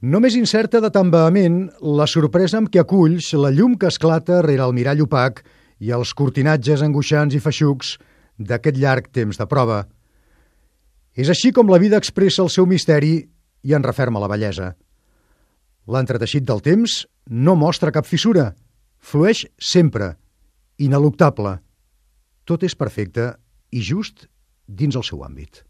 Només incerta de tan vehement la sorpresa amb què aculls la llum que esclata rere el mirall opac i els cortinatges angoixants i feixucs d'aquest llarg temps de prova. És així com la vida expressa el seu misteri i en referma la bellesa. L'entreteixit del temps no mostra cap fissura, flueix sempre, ineluctable. Tot és perfecte i just dins el seu àmbit.